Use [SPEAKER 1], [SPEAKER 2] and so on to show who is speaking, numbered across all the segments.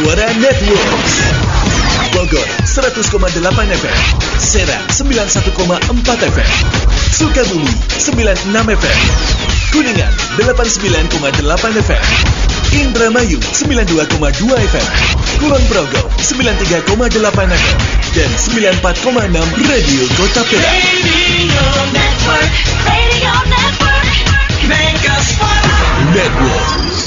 [SPEAKER 1] Suara Network. Bogor 100,8 FM Serang 91,4 FM Sukabumi 96 FM Kuningan 89,8 FM Indramayu 92,2 FM Kulon Progo 93,8 FM dan 94,6 Radio Kota Perak
[SPEAKER 2] Radio Network, Radio Network, Mega.
[SPEAKER 1] Network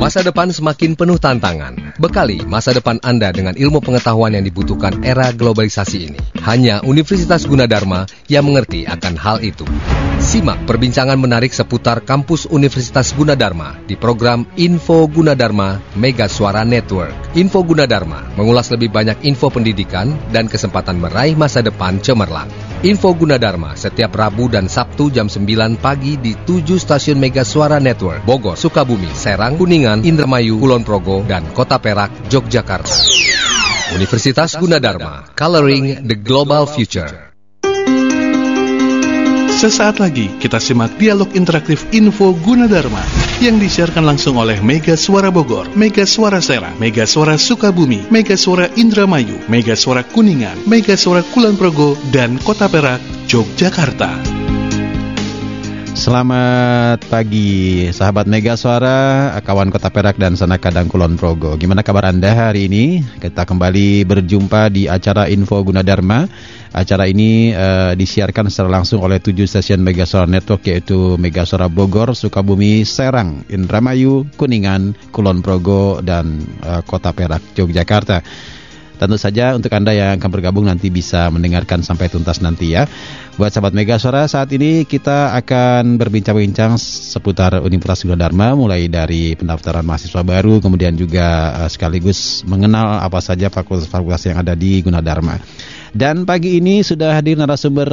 [SPEAKER 3] Masa depan semakin penuh tantangan. Bekali masa depan Anda dengan ilmu pengetahuan yang dibutuhkan era globalisasi ini. Hanya Universitas Gunadarma yang mengerti akan hal itu. Simak perbincangan menarik seputar kampus Universitas Gunadarma di program Info Gunadarma Mega Suara Network. Info Gunadarma mengulas lebih banyak info pendidikan dan kesempatan meraih masa depan cemerlang. Info Gunadarma setiap Rabu dan Sabtu jam 9 pagi di 7 stasiun Mega Suara Network, Bogor, Sukabumi, Serang, Kuningan, Indramayu, Kulon Progo, dan Kota Perak, Yogyakarta. Universitas Gunadarma, Coloring the Global Future.
[SPEAKER 4] Sesaat lagi kita simak dialog interaktif Info Gunadarma yang disiarkan langsung oleh Mega Suara Bogor, Mega Suara Serang, Mega Suara Sukabumi, Mega Suara Indramayu, Mega Suara Kuningan, Mega Suara Kulon Progo, dan Kota Perak, Yogyakarta.
[SPEAKER 5] Selamat pagi sahabat Mega Suara, kawan Kota Perak dan sana kadang Kulon Progo. Gimana kabar Anda hari ini? Kita kembali berjumpa di acara Info Gunadarma. Acara ini uh, disiarkan secara langsung oleh tujuh stasiun Mega Suara Network yaitu Mega Suara Bogor, Sukabumi, Serang, Indramayu, Kuningan, Kulon Progo dan uh, Kota Perak, Yogyakarta. Tentu saja untuk Anda yang akan bergabung nanti bisa mendengarkan sampai tuntas nanti ya. Buat sahabat Mega Suara, saat ini kita akan berbincang-bincang seputar Universitas Gunadarma mulai dari pendaftaran mahasiswa baru kemudian juga uh, sekaligus mengenal apa saja fakultas-fakultas yang ada di Gunadarma. Dan pagi ini sudah hadir narasumber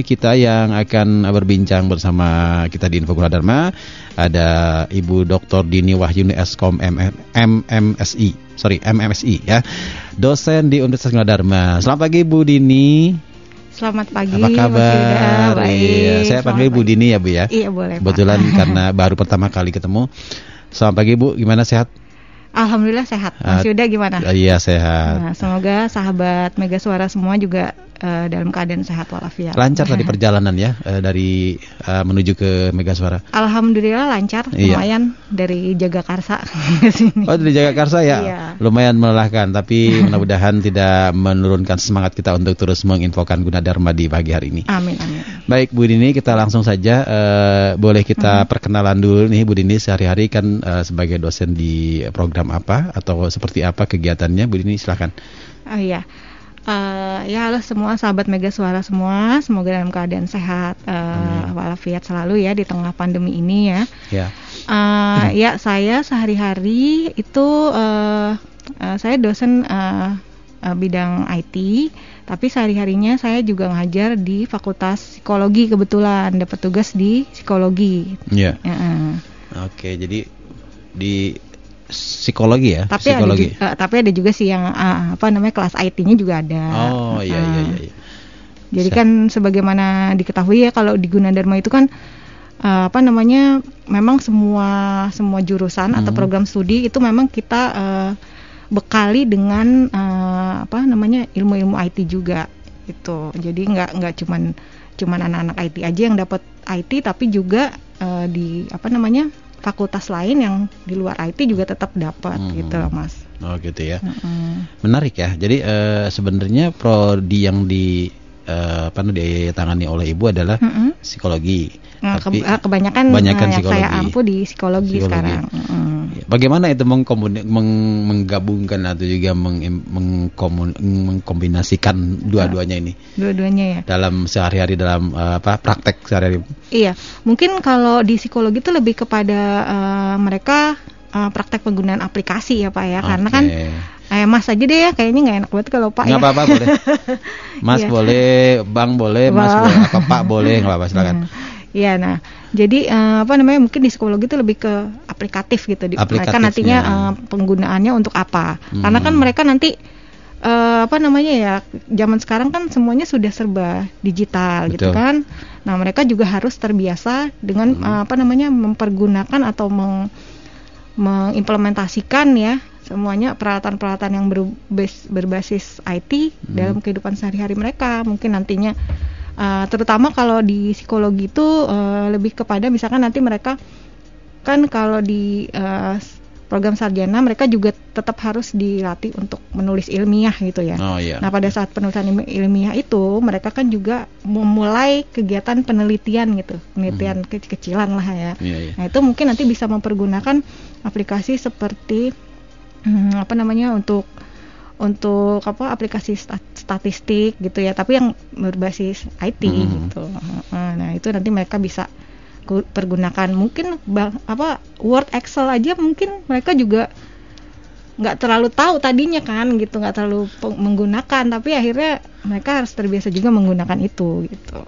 [SPEAKER 5] kita yang akan berbincang bersama kita di Info Gunadarma. Ada Ibu Dr. Dini Wahyuni Eskom MMSI, sorry MMSI ya, dosen di Universitas Gunadarma. Selamat pagi Bu Dini.
[SPEAKER 6] Selamat pagi.
[SPEAKER 5] Apa kabar?
[SPEAKER 6] Baik.
[SPEAKER 5] Iya, saya panggil
[SPEAKER 6] Selamat
[SPEAKER 5] Bu
[SPEAKER 6] pagi.
[SPEAKER 5] Dini ya Bu ya.
[SPEAKER 6] Iya boleh. Pak.
[SPEAKER 5] Kebetulan karena baru pertama kali ketemu. Selamat pagi Bu, gimana sehat?
[SPEAKER 6] Alhamdulillah sehat. Mas
[SPEAKER 5] Ah,
[SPEAKER 6] Yuda gimana?
[SPEAKER 5] Iya sehat.
[SPEAKER 6] Nah, semoga sahabat Mega Suara semua juga eh, dalam keadaan sehat walafiat.
[SPEAKER 5] Lancar tadi perjalanan ya eh, dari eh, menuju ke Mega Suara.
[SPEAKER 6] Alhamdulillah lancar,
[SPEAKER 5] Iya.
[SPEAKER 6] lumayan dari Jagakarsa ke sini.
[SPEAKER 5] Oh dari Jagakarsa ya,
[SPEAKER 6] Iya.
[SPEAKER 5] lumayan melelahkan. Tapi mudah-mudahan tidak menurunkan semangat kita untuk terus menginfokan Gunadarma di pagi hari ini.
[SPEAKER 6] Amin amin.
[SPEAKER 5] Baik Bu Dini, kita langsung saja eh, boleh kita
[SPEAKER 6] Hmm.
[SPEAKER 5] perkenalan dulu nih Bu Dini sehari-hari kan eh, sebagai dosen di program apa atau seperti apa kegiatannya Bu Dini silahkan.
[SPEAKER 6] Oh iya. Eh, ya halo semua sahabat Mega Suara semua, semoga dalam keadaan sehat eh, walafiat selalu ya di tengah pandemi ini ya.
[SPEAKER 5] Ya.
[SPEAKER 6] Eh, ya saya sehari-hari itu eh, eh, saya dosen eh, eh, bidang IT, tapi sehari-harinya saya juga ngajar di Fakultas Psikologi kebetulan dapat tugas di psikologi.
[SPEAKER 5] Iya.
[SPEAKER 6] Heeh.
[SPEAKER 5] Oke, jadi di psikologi ya,
[SPEAKER 6] Tapi ada
[SPEAKER 5] psikologi.
[SPEAKER 6] juga, eh, tapi ada juga sih yang eh, apa namanya kelas IT-nya juga ada.
[SPEAKER 5] Oh iya iya iya. iya.
[SPEAKER 6] Jadi kan sebagaimana diketahui ya kalau di Gunadarma itu kan eh, apa namanya memang semua semua jurusan atau
[SPEAKER 5] Hmm.
[SPEAKER 6] program studi itu memang kita eh, bekali dengan eh, apa namanya ilmu-ilmu IT juga itu. Jadi nggak nggak cuman cuman anak-anak IT aja yang dapat IT tapi juga eh, di apa namanya fakultas lain yang di luar IT juga tetap dapat
[SPEAKER 5] Hmm.
[SPEAKER 6] gitu loh mas.
[SPEAKER 5] Oh gitu ya.
[SPEAKER 6] Mm-mm.
[SPEAKER 5] Menarik ya. Jadi eh, sebenarnya prodi yang di eh, apa ditangani oleh ibu adalah
[SPEAKER 6] Mm-mm.
[SPEAKER 5] psikologi.
[SPEAKER 6] Nah,
[SPEAKER 5] Tapi
[SPEAKER 6] eh, kebanyakan,
[SPEAKER 5] kebanyakan
[SPEAKER 6] yang saya
[SPEAKER 5] psikologi.
[SPEAKER 6] ampu di psikologi,
[SPEAKER 5] Psikologi.
[SPEAKER 6] sekarang.
[SPEAKER 5] Bagaimana itu meng- menggabungkan atau juga meng- mengkombinasikan dua-duanya ini
[SPEAKER 6] Dua-duanya ya.
[SPEAKER 5] dalam sehari-hari dalam eh, apa praktek sehari-hari?
[SPEAKER 6] Iya, mungkin kalau di psikologi itu lebih kepada eh, mereka eh, praktek penggunaan aplikasi ya Pak ya, karena kan eh, Mas aja deh ya, kayaknya nggak enak banget kalau Pak
[SPEAKER 5] nggak
[SPEAKER 6] ya.
[SPEAKER 5] apa-apa boleh. Mas
[SPEAKER 6] Iya.
[SPEAKER 5] boleh, Bang boleh, Mas boleh, apa Pak boleh, nggak apa-apa silakan.
[SPEAKER 6] Hmm. Iya, nah, jadi eh, apa namanya mungkin di psikologi itu lebih ke aplikatif gitu. Di, mereka
[SPEAKER 5] Aplikatifnya.
[SPEAKER 6] nantinya eh, penggunaannya untuk apa? Karena kan
[SPEAKER 5] Hmm.
[SPEAKER 6] mereka nanti eh, apa namanya ya zaman sekarang kan semuanya sudah serba digital gitu
[SPEAKER 5] Betul.
[SPEAKER 6] kan. Nah mereka juga harus terbiasa dengan
[SPEAKER 5] Hmm.
[SPEAKER 6] eh, apa namanya mempergunakan atau meng mengimplementasikan ya semuanya peralatan-peralatan yang berbas- berbasis IT
[SPEAKER 5] Hmm.
[SPEAKER 6] dalam kehidupan sehari-hari mereka. Mungkin nantinya uh, terutama kalau di psikologi itu uh, lebih kepada misalkan nanti mereka kan kalau di uh, program sarjana mereka juga tetap harus dilatih untuk menulis ilmiah gitu ya.
[SPEAKER 5] Oh iya.
[SPEAKER 6] Nah, pada saat penulisan ilmi- ilmiah itu, mereka kan juga memulai kegiatan penelitian gitu, penelitian kecil-kecilan lah ya.
[SPEAKER 5] Iya, iya.
[SPEAKER 6] Nah, itu mungkin nanti bisa mempergunakan aplikasi seperti hmm, apa namanya untuk untuk apa aplikasi stat- statistik gitu ya, tapi yang berbasis IT
[SPEAKER 5] Hmm.
[SPEAKER 6] gitu. Nah, itu nanti mereka bisa pergunakan mungkin bang, apa Word Excel aja mungkin mereka juga nggak terlalu tahu tadinya kan gitu nggak terlalu menggunakan tapi akhirnya mereka harus terbiasa juga menggunakan itu gitu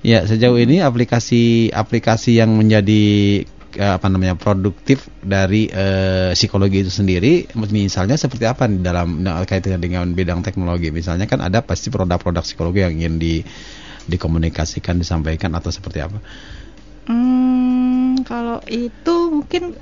[SPEAKER 5] Ya, sejauh ini aplikasi-aplikasi yang menjadi apa namanya produktif dari eh, psikologi itu sendiri, misalnya seperti apa di dalam nah, kaitannya dengan bidang teknologi? Misalnya kan ada pasti produk-produk psikologi yang ingin di dikomunikasikan, disampaikan atau seperti apa?
[SPEAKER 6] Hmm, kalau itu mungkin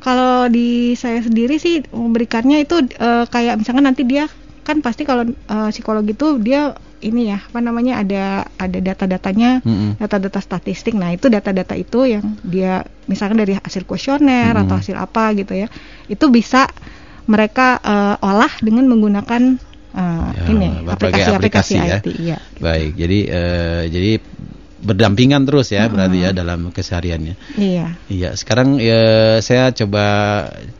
[SPEAKER 6] kalau di saya sendiri sih memberikannya itu eh, kayak misalkan nanti dia kan pasti kalau eh, psikologi itu dia ini ya apa namanya ada ada data-datanya
[SPEAKER 5] Mm-mm.
[SPEAKER 6] data-data statistik nah itu data-data itu yang dia misalkan dari hasil kuesioner
[SPEAKER 5] Mm-mm.
[SPEAKER 6] atau hasil apa gitu ya itu bisa mereka eh, olah dengan menggunakan eh,
[SPEAKER 5] Ya,
[SPEAKER 6] ini aplikasi-aplikasi
[SPEAKER 5] aplikasi ya.
[SPEAKER 6] IT iya
[SPEAKER 5] Baik, jadi eh, jadi berdampingan terus ya berarti ya dalam kesehariannya.
[SPEAKER 6] iya
[SPEAKER 5] Iya, sekarang ya, saya coba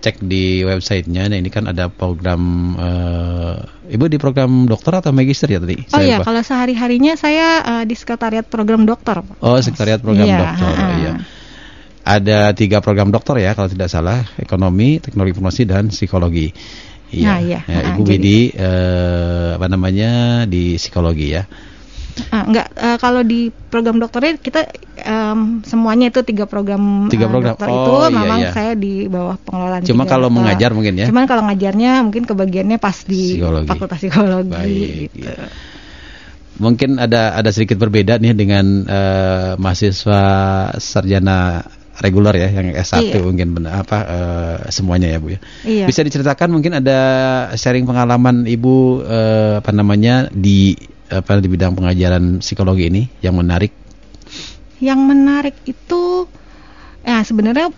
[SPEAKER 5] cek di websitenya. Nah, ini kan ada program eh, Ibu di program dokter atau magister ya tadi?
[SPEAKER 6] Oh iya, kalau sehari-harinya saya eh, di sekretariat program dokter.
[SPEAKER 5] Oh, sekretariat program
[SPEAKER 6] Iya,
[SPEAKER 5] dokter.
[SPEAKER 6] ha-ha.
[SPEAKER 5] Iya. Ada tiga program dokter ya kalau tidak salah, ekonomi, teknologi informasi dan psikologi.
[SPEAKER 6] Nah, iya.
[SPEAKER 5] Ya, Ibu Widi eh, apa namanya di psikologi ya.
[SPEAKER 6] Ah, enggak, eh, kalau di program dokternya kita em, semuanya itu tiga program,
[SPEAKER 5] Tiga
[SPEAKER 6] eh,
[SPEAKER 5] program.
[SPEAKER 6] dokter
[SPEAKER 5] Oh,
[SPEAKER 6] itu
[SPEAKER 5] iya,
[SPEAKER 6] memang
[SPEAKER 5] iya.
[SPEAKER 6] saya di bawah pengelolaan.
[SPEAKER 5] Cuma
[SPEAKER 6] tiga
[SPEAKER 5] kalau
[SPEAKER 6] dokter.
[SPEAKER 5] mengajar mungkin ya?
[SPEAKER 6] Cuman kalau ngajarnya mungkin kebagiannya pas di
[SPEAKER 5] Psikologi.
[SPEAKER 6] fakultas psikologi.
[SPEAKER 5] Baik,
[SPEAKER 6] gitu.
[SPEAKER 5] iya. Mungkin ada ada sedikit berbeda nih dengan eh, mahasiswa sarjana reguler ya yang S1
[SPEAKER 6] Iya.
[SPEAKER 5] mungkin benar apa eh, semuanya ya Bu ya.
[SPEAKER 6] Iya.
[SPEAKER 5] Bisa diceritakan mungkin ada sharing pengalaman Ibu eh, apa namanya di apa di bidang pengajaran psikologi ini yang menarik.
[SPEAKER 6] Yang menarik itu, ya sebenarnya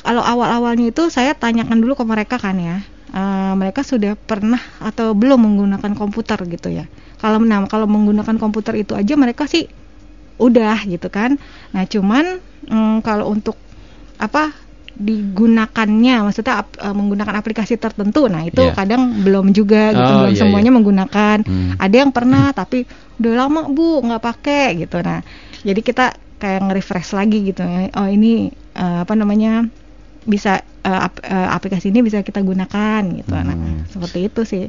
[SPEAKER 6] kalau awal-awalnya itu saya tanyakan dulu ke mereka kan ya, Eh, mereka sudah pernah atau belum menggunakan komputer gitu ya. Kalau nah, kalau menggunakan komputer itu aja mereka sih udah gitu kan. Nah cuman mm, kalau untuk apa digunakannya, maksudnya ap- eh, menggunakan aplikasi tertentu, nah itu
[SPEAKER 5] Iya.
[SPEAKER 6] kadang belum juga gitu,
[SPEAKER 5] Oh,
[SPEAKER 6] belum
[SPEAKER 5] iya,
[SPEAKER 6] semuanya
[SPEAKER 5] iya.
[SPEAKER 6] menggunakan.
[SPEAKER 5] Hmm.
[SPEAKER 6] Ada yang pernah tapi udah lama bu nggak pakai gitu. Nah jadi kita kayak nge-refresh lagi gitu. Oh ini eh, apa namanya bisa eh, ap- eh, aplikasi ini bisa kita gunakan gitu. Nah
[SPEAKER 5] Hmm.
[SPEAKER 6] seperti itu sih.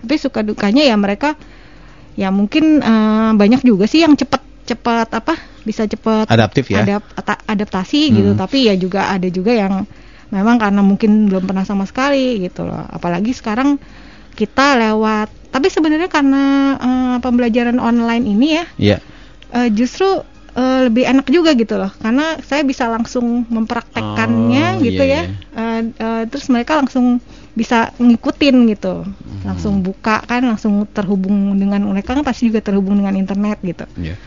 [SPEAKER 6] Tapi suka dukanya ya mereka ya mungkin eh, banyak juga sih yang cepet cepet apa bisa cepet
[SPEAKER 5] Adaptif ya.
[SPEAKER 6] adap- adaptasi gitu.
[SPEAKER 5] Hmm.
[SPEAKER 6] Tapi ya juga ada juga yang memang karena mungkin belum pernah sama sekali gitu loh. Apalagi sekarang kita lewat. Tapi sebenarnya karena eh, pembelajaran online ini ya
[SPEAKER 5] Iya.
[SPEAKER 6] eh, justru eh, lebih enak juga gitu loh karena saya bisa langsung mempraktekkannya
[SPEAKER 5] Oh,
[SPEAKER 6] gitu
[SPEAKER 5] iya,
[SPEAKER 6] ya Eh, eh, terus mereka langsung bisa ngikutin gitu
[SPEAKER 5] Hmm.
[SPEAKER 6] langsung buka kan langsung terhubung dengan mereka kan pasti juga terhubung dengan internet gitu
[SPEAKER 5] Iya.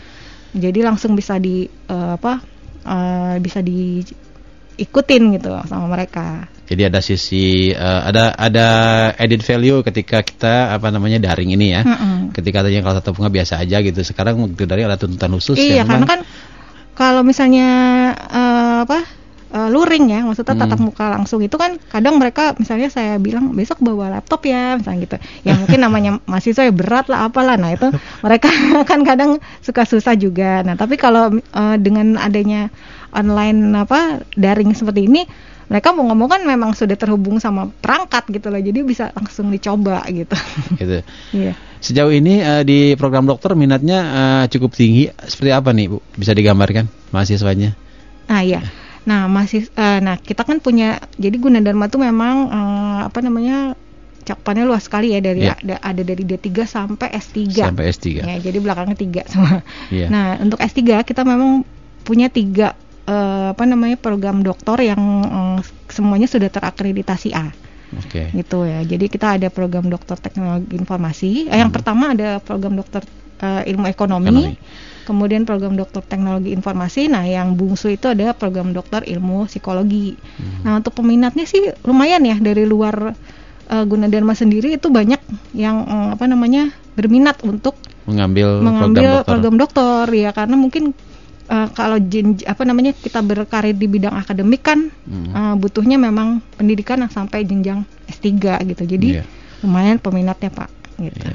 [SPEAKER 6] Jadi langsung bisa di eh, apa eh, bisa diikutin gitu sama mereka
[SPEAKER 5] Jadi ada sisi eh, ada ada added value ketika kita apa namanya daring ini ya.
[SPEAKER 6] Mm-mm.
[SPEAKER 5] Ketika tadinya kalau tatap muka biasa aja gitu. Sekarang dari ada tuntutan khusus
[SPEAKER 6] iya karena
[SPEAKER 5] memang-
[SPEAKER 6] kan kalau misalnya eh, apa eh, luring ya maksudnya tatap
[SPEAKER 5] Hmm.
[SPEAKER 6] muka langsung itu kan kadang mereka misalnya saya bilang besok bawa laptop ya misalnya gitu ya mungkin namanya mahasiswa ya berat lah apalah nah itu mereka kan kadang suka susah juga nah tapi kalau eh, dengan adanya online apa daring seperti ini mereka mau ngomong kan memang sudah terhubung sama perangkat gitu loh jadi bisa langsung dicoba gitu
[SPEAKER 5] gitu.
[SPEAKER 6] iya
[SPEAKER 5] Sejauh ini eh, di program dokter minatnya eh, cukup tinggi. Seperti apa nih Bu? Bisa digambarkan mahasiswanya?
[SPEAKER 6] Ah iya. Nah, masih eh, nah kita kan punya jadi Gunadarma tuh memang eh, apa namanya cakupannya luas sekali ya dari
[SPEAKER 5] Iya.
[SPEAKER 6] ada, ada dari D3 sampai S3.
[SPEAKER 5] Sampai S3.
[SPEAKER 6] Ya, jadi belakangnya tiga semua.
[SPEAKER 5] Iya.
[SPEAKER 6] Nah, untuk S3 kita memang punya tiga eh, apa namanya program doktor yang eh, semuanya sudah terakreditasi A
[SPEAKER 5] Oke.
[SPEAKER 6] gitu ya. Jadi kita ada program dokter teknologi informasi. Eh, yang pertama ada program dokter eh, ilmu ekonomi,
[SPEAKER 5] Hmm. Ekonomi.
[SPEAKER 6] Kemudian program dokter teknologi informasi. Nah, yang bungsu itu ada program dokter ilmu psikologi.
[SPEAKER 5] Hmm.
[SPEAKER 6] Nah, untuk peminatnya sih lumayan ya dari luar eh, Gunadarma sendiri itu banyak yang eh, apa namanya berminat untuk
[SPEAKER 5] Mengambil,
[SPEAKER 6] mengambil
[SPEAKER 5] program
[SPEAKER 6] program
[SPEAKER 5] dokter.
[SPEAKER 6] dokter. ya karena mungkin eh, kalau jen, apa namanya kita berkarir di bidang akademik kan
[SPEAKER 5] Hmm.
[SPEAKER 6] eh, butuhnya memang pendidikan yang sampai jenjang S3 gitu. Jadi
[SPEAKER 5] Iya.
[SPEAKER 6] lumayan peminatnya, Pak, gitu.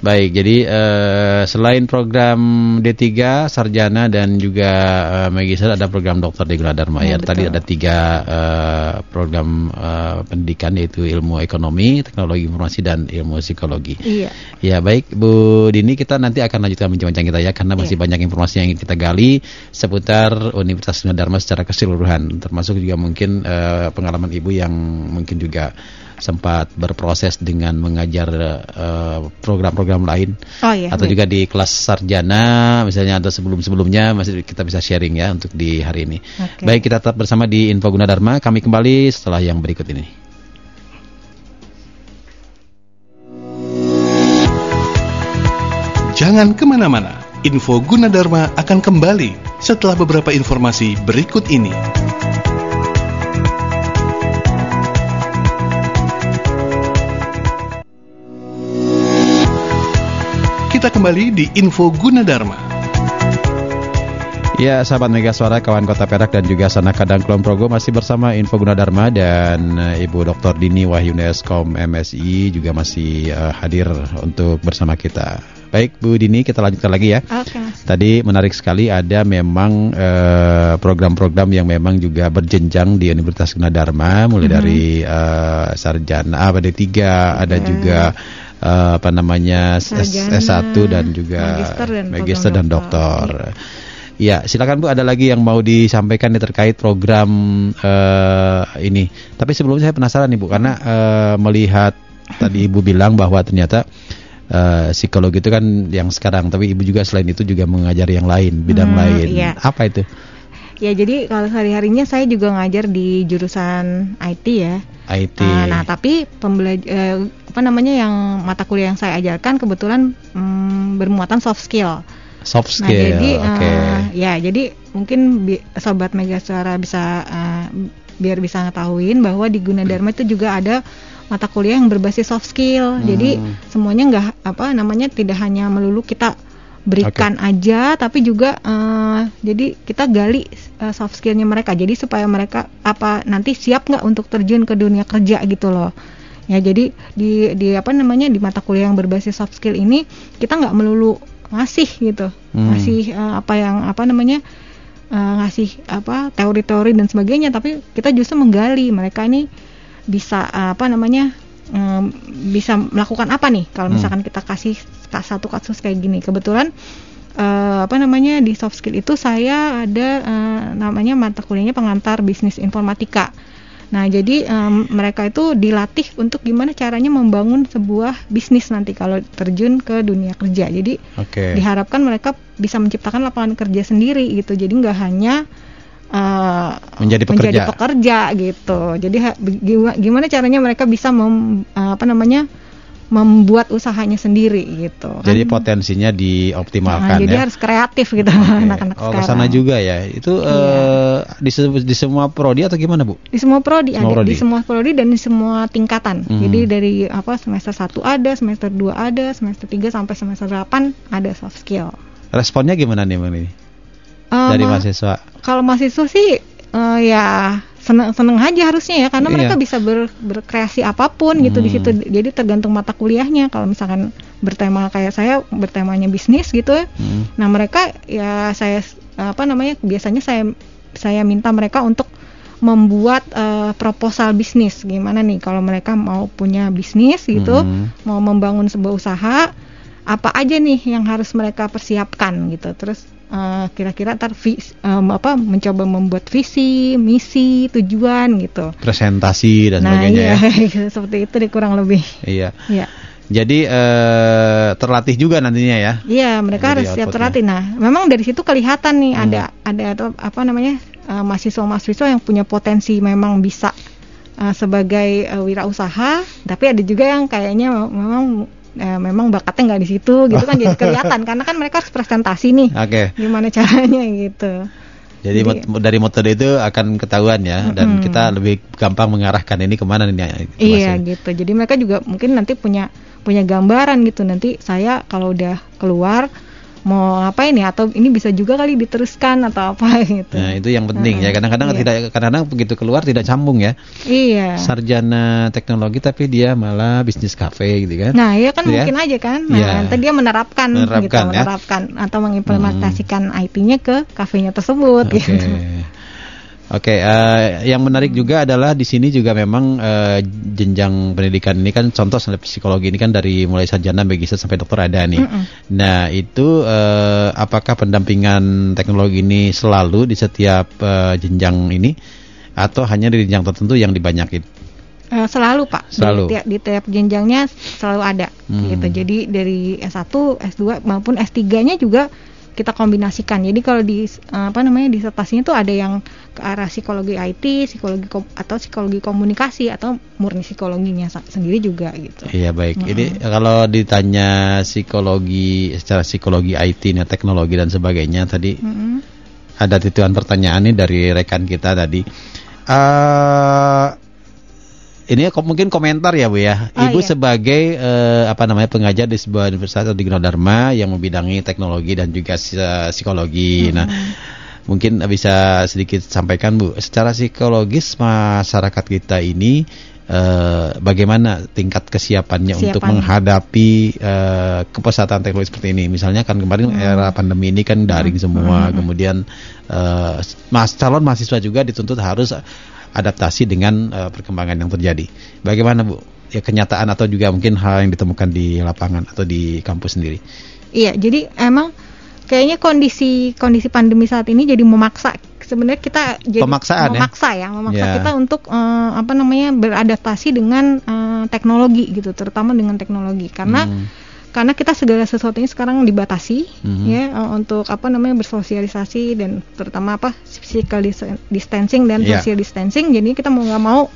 [SPEAKER 5] Baik, jadi eh, selain program D3, sarjana dan juga eh, magister ada program dokter di Gunadarma ya.
[SPEAKER 6] Ya,
[SPEAKER 5] Tadi ada tiga eh, program eh, pendidikan yaitu ilmu ekonomi, teknologi informasi dan ilmu psikologi.
[SPEAKER 6] Iya.
[SPEAKER 5] Ya baik Bu Dini kita nanti akan lanjutkan bincang-bincang kita ya karena masih
[SPEAKER 6] Iya.
[SPEAKER 5] banyak informasi yang kita gali seputar Universitas Gunadarma secara keseluruhan termasuk juga mungkin eh, pengalaman Ibu yang mungkin juga sempat berproses dengan mengajar eh, program-program lain
[SPEAKER 6] Oh iya.
[SPEAKER 5] atau
[SPEAKER 6] baik.
[SPEAKER 5] juga di kelas sarjana misalnya atau sebelum-sebelumnya masih kita bisa sharing ya untuk di hari ini.
[SPEAKER 6] Oke.
[SPEAKER 5] Baik kita tetap bersama di Info Gunadarma kami kembali setelah yang berikut ini.
[SPEAKER 4] Jangan ke mana-mana, info Gunadarma akan kembali setelah beberapa informasi berikut ini. Kita kembali di info Gunadarma.
[SPEAKER 5] Ya, sahabat Mega Suara, kawan Kota Perak dan juga Sanak Kadang Kulon Progo masih bersama Info Gunadarma dan eh, Ibu Dr. Dini Wahyuneskom MSI juga masih eh, hadir untuk bersama kita. Baik, Bu Dini, kita lanjutkan lagi ya.
[SPEAKER 6] Oke, Mas.
[SPEAKER 5] Tadi menarik sekali ada memang eh, program-program yang memang juga berjenjang di Universitas Gunadarma mulai
[SPEAKER 6] Mhm.
[SPEAKER 5] dari eh, sarjana apa D3 ada
[SPEAKER 6] Ya.
[SPEAKER 5] juga eh, apa namanya S-
[SPEAKER 6] Sarjana,
[SPEAKER 5] S1 dan juga
[SPEAKER 6] magister dan
[SPEAKER 5] magister dan doktor.
[SPEAKER 6] doktor.
[SPEAKER 5] Ya, silakan Bu ada lagi yang mau disampaikan nih terkait program eh, ini. Tapi sebelumnya saya penasaran nih Bu karena eh, melihat tadi Ibu bilang bahwa ternyata eh, psikologi itu kan yang sekarang, tapi Ibu juga selain itu juga mengajar yang lain, bidang
[SPEAKER 6] Hmm,
[SPEAKER 5] lain.
[SPEAKER 6] iya.
[SPEAKER 5] Apa itu?
[SPEAKER 6] Ya, jadi kalau sehari-harinya saya juga ngajar di jurusan IT ya.
[SPEAKER 5] IT.
[SPEAKER 6] Nah, nah, tapi pembelaj eh, apa namanya yang mata kuliah yang saya ajarkan kebetulan mm, bermuatan soft skill.
[SPEAKER 5] Soft
[SPEAKER 6] Nah,
[SPEAKER 5] skill.
[SPEAKER 6] jadi
[SPEAKER 5] Oke.
[SPEAKER 6] eh, ya, jadi mungkin bi- sobat Mega Suara bisa eh, biar bisa ngetahuin bahwa di Gunadarma itu juga ada mata kuliah yang berbasis soft skill. Jadi
[SPEAKER 5] Hmm.
[SPEAKER 6] semuanya nggak apa namanya tidak hanya melulu kita berikan aja, tapi juga eh, jadi kita gali eh, soft skillnya mereka. Jadi supaya mereka apa nanti siap nggak untuk terjun ke dunia kerja gitu loh. Ya jadi di di apa namanya di mata kuliah yang berbasis soft skill ini kita nggak melulu ngasih gitu,
[SPEAKER 5] Hmm.
[SPEAKER 6] ngasih eh, apa yang apa namanya eh, ngasih apa teori-teori dan sebagainya, tapi kita justru menggali mereka ini bisa eh, apa namanya em, bisa melakukan apa nih kalau
[SPEAKER 5] Hmm.
[SPEAKER 6] misalkan kita kasih ka- satu kasus kayak gini. Kebetulan eh, apa namanya di soft skill itu saya ada eh, namanya mata kuliahnya pengantar bisnis informatika. Nah, jadi em, mereka itu dilatih untuk gimana caranya membangun sebuah bisnis nanti kalau terjun ke dunia kerja. Jadi
[SPEAKER 5] Oke.
[SPEAKER 6] diharapkan mereka bisa menciptakan lapangan kerja sendiri gitu. Jadi nggak hanya eh,
[SPEAKER 5] Menjadi pekerja.
[SPEAKER 6] pekerja gitu. Jadi ha- gimana, caranya mereka bisa mem, eh, apa namanya membuat usahanya sendiri gitu.
[SPEAKER 5] Jadi
[SPEAKER 6] kan.
[SPEAKER 5] potensinya
[SPEAKER 6] Nah,
[SPEAKER 5] dioptimalkan
[SPEAKER 6] jadi
[SPEAKER 5] ya.
[SPEAKER 6] harus kreatif gitu
[SPEAKER 5] Oke.
[SPEAKER 6] anak-anak
[SPEAKER 5] Oh, ke
[SPEAKER 6] sekarang.
[SPEAKER 5] sana juga ya. Itu
[SPEAKER 6] Iya.
[SPEAKER 5] eh, di, di semua prodi atau gimana, Bu?
[SPEAKER 6] Di semua prodi
[SPEAKER 5] Semua
[SPEAKER 6] ada,
[SPEAKER 5] prodi.
[SPEAKER 6] di semua prodi dan di semua tingkatan.
[SPEAKER 5] Hmm.
[SPEAKER 6] Jadi dari apa semester 1 ada, semester 2 ada, semester 3 sampai semester 8 ada soft skill.
[SPEAKER 5] Responnya gimana nih, Bang ini?
[SPEAKER 6] Eh,
[SPEAKER 5] Dari
[SPEAKER 6] ma-
[SPEAKER 5] mahasiswa.
[SPEAKER 6] Kalau mahasiswa sih eh, ya seneng seneng aja harusnya ya karena
[SPEAKER 5] Iya.
[SPEAKER 6] mereka bisa ber- berkreasi apa pun gitu di
[SPEAKER 5] Hmm.
[SPEAKER 6] situ. Jadi tergantung mata kuliahnya. Kalau misalkan bertema kayak saya bertemanya bisnis gitu ya.
[SPEAKER 5] Hmm.
[SPEAKER 6] Nah, mereka ya saya apa namanya biasanya saya saya minta mereka untuk membuat eh, proposal bisnis. Gimana nih kalau mereka mau punya bisnis gitu,
[SPEAKER 5] Hmm.
[SPEAKER 6] mau membangun sebuah usaha, apa aja nih yang harus mereka persiapkan gitu. Terus eh, kira-kira ntar vis- em, apa mencoba membuat visi, misi, tujuan gitu.
[SPEAKER 5] Presentasi dan
[SPEAKER 6] nah,
[SPEAKER 5] sebagainya
[SPEAKER 6] iya,
[SPEAKER 5] ya.
[SPEAKER 6] seperti itu deh kurang lebih.
[SPEAKER 5] Iya.
[SPEAKER 6] Iya.
[SPEAKER 5] Jadi eh, terlatih juga nantinya ya.
[SPEAKER 6] Iya, mereka
[SPEAKER 5] Jadi
[SPEAKER 6] harus siap terlatih. Nah, memang dari situ kelihatan nih
[SPEAKER 5] Hmm.
[SPEAKER 6] ada ada atau apa namanya eh, mahasiswa-mahasiswa yang punya potensi memang bisa eh, sebagai eh, wirausaha, tapi ada juga yang kayaknya memang eh, memang bakatnya nggak di situ gitu kan jadi kelihatan karena kan mereka harus presentasi nih
[SPEAKER 5] Oke.
[SPEAKER 6] gimana caranya gitu.
[SPEAKER 5] Jadi,
[SPEAKER 6] Jadi-
[SPEAKER 5] mot- dari metode itu akan ketahuan ya dan
[SPEAKER 6] Mm-mm.
[SPEAKER 5] kita lebih gampang mengarahkan ini ke mana nih.
[SPEAKER 6] Iya gitu. Jadi mereka juga mungkin nanti punya punya gambaran gitu. Nanti saya kalau udah keluar mau ngapain ya atau ini bisa juga kali diteruskan atau apa gitu.
[SPEAKER 5] Nah, itu yang penting ya.
[SPEAKER 6] Heeh.
[SPEAKER 5] Kadang-kadang
[SPEAKER 6] Iya.
[SPEAKER 5] tidak kadang-kadang begitu keluar tidak sambung ya.
[SPEAKER 6] Iya.
[SPEAKER 5] Sarjana teknologi tapi dia malah bisnis kafe gitu kan.
[SPEAKER 6] Nah, iya kan
[SPEAKER 5] Gitu ya.
[SPEAKER 6] mungkin aja kan. Nah,
[SPEAKER 5] Iya.
[SPEAKER 6] nanti dia menerapkan,
[SPEAKER 5] Menerapkan,
[SPEAKER 6] gitu,
[SPEAKER 5] ya.
[SPEAKER 6] menerapkan atau mengimplementasikan IT-nya ke kafenya tersebut
[SPEAKER 5] Oke.
[SPEAKER 6] gitu.
[SPEAKER 5] Oke, eh, yang menarik juga adalah di sini juga memang eh, jenjang pendidikan ini kan contoh sampai psikologi ini kan dari mulai sarjana magister sampai dokter ada nih.
[SPEAKER 6] Mm-mm.
[SPEAKER 5] Nah, itu eh, apakah pendampingan teknologi ini selalu di setiap eh, jenjang ini atau hanya di jenjang tertentu yang dibanyakin?
[SPEAKER 6] Selalu Pak.
[SPEAKER 5] Selalu.
[SPEAKER 6] Di tiap, di tiap jenjangnya selalu ada
[SPEAKER 5] Hmm.
[SPEAKER 6] gitu. Jadi dari S1, S2 maupun S3-nya juga kita kombinasikan. Jadi kalau di eh, apa namanya disertasinya tuh ada yang ke arah psikologi IT, psikologi kom- atau psikologi komunikasi atau murni psikologinya sendiri juga gitu.
[SPEAKER 5] Iya baik.
[SPEAKER 6] Mm-mm.
[SPEAKER 5] Ini kalau ditanya psikologi secara psikologi IT, nah, teknologi dan sebagainya tadi
[SPEAKER 6] Mm-mm.
[SPEAKER 5] ada titipan pertanyaan nih dari rekan kita tadi. eh ini mungkin komentar ya Bu ya.
[SPEAKER 6] Oh,
[SPEAKER 5] Ibu
[SPEAKER 6] iya.
[SPEAKER 5] sebagai eh, apa namanya pengajar di sebuah universitas atau di Gunadarma yang membidangi teknologi dan juga si- psikologi. Nah, mungkin bisa sedikit sampaikan Bu, secara psikologis masyarakat kita ini eh, bagaimana tingkat kesiapannya untuk
[SPEAKER 6] Kesiapan.
[SPEAKER 5] menghadapi eh, kepesatan teknologi seperti ini. Misalnya kan kemarin era pandemi ini kan daring semua, kemudian eh, mas calon mahasiswa juga dituntut harus adaptasi dengan eh, perkembangan yang terjadi. Bagaimana Bu? Ya kenyataan atau juga mungkin hal yang ditemukan di lapangan atau di kampus sendiri.
[SPEAKER 6] Iya, jadi emang kayaknya kondisi kondisi pandemi saat ini jadi memaksa sebenarnya kita jadi
[SPEAKER 5] Pemaksaan ya?
[SPEAKER 6] memaksa ya, memaksa
[SPEAKER 5] Ya.
[SPEAKER 6] kita untuk eh, apa namanya beradaptasi dengan eh, teknologi gitu, terutama dengan teknologi karena
[SPEAKER 5] Hmm.
[SPEAKER 6] Karena kita segala sesuatunya sekarang dibatasi
[SPEAKER 5] Mhm.
[SPEAKER 6] ya eh, untuk apa namanya bersosialisasi dan terutama apa physical dis- distancing dan
[SPEAKER 5] Iya.
[SPEAKER 6] social distancing jadi kita mau nggak mau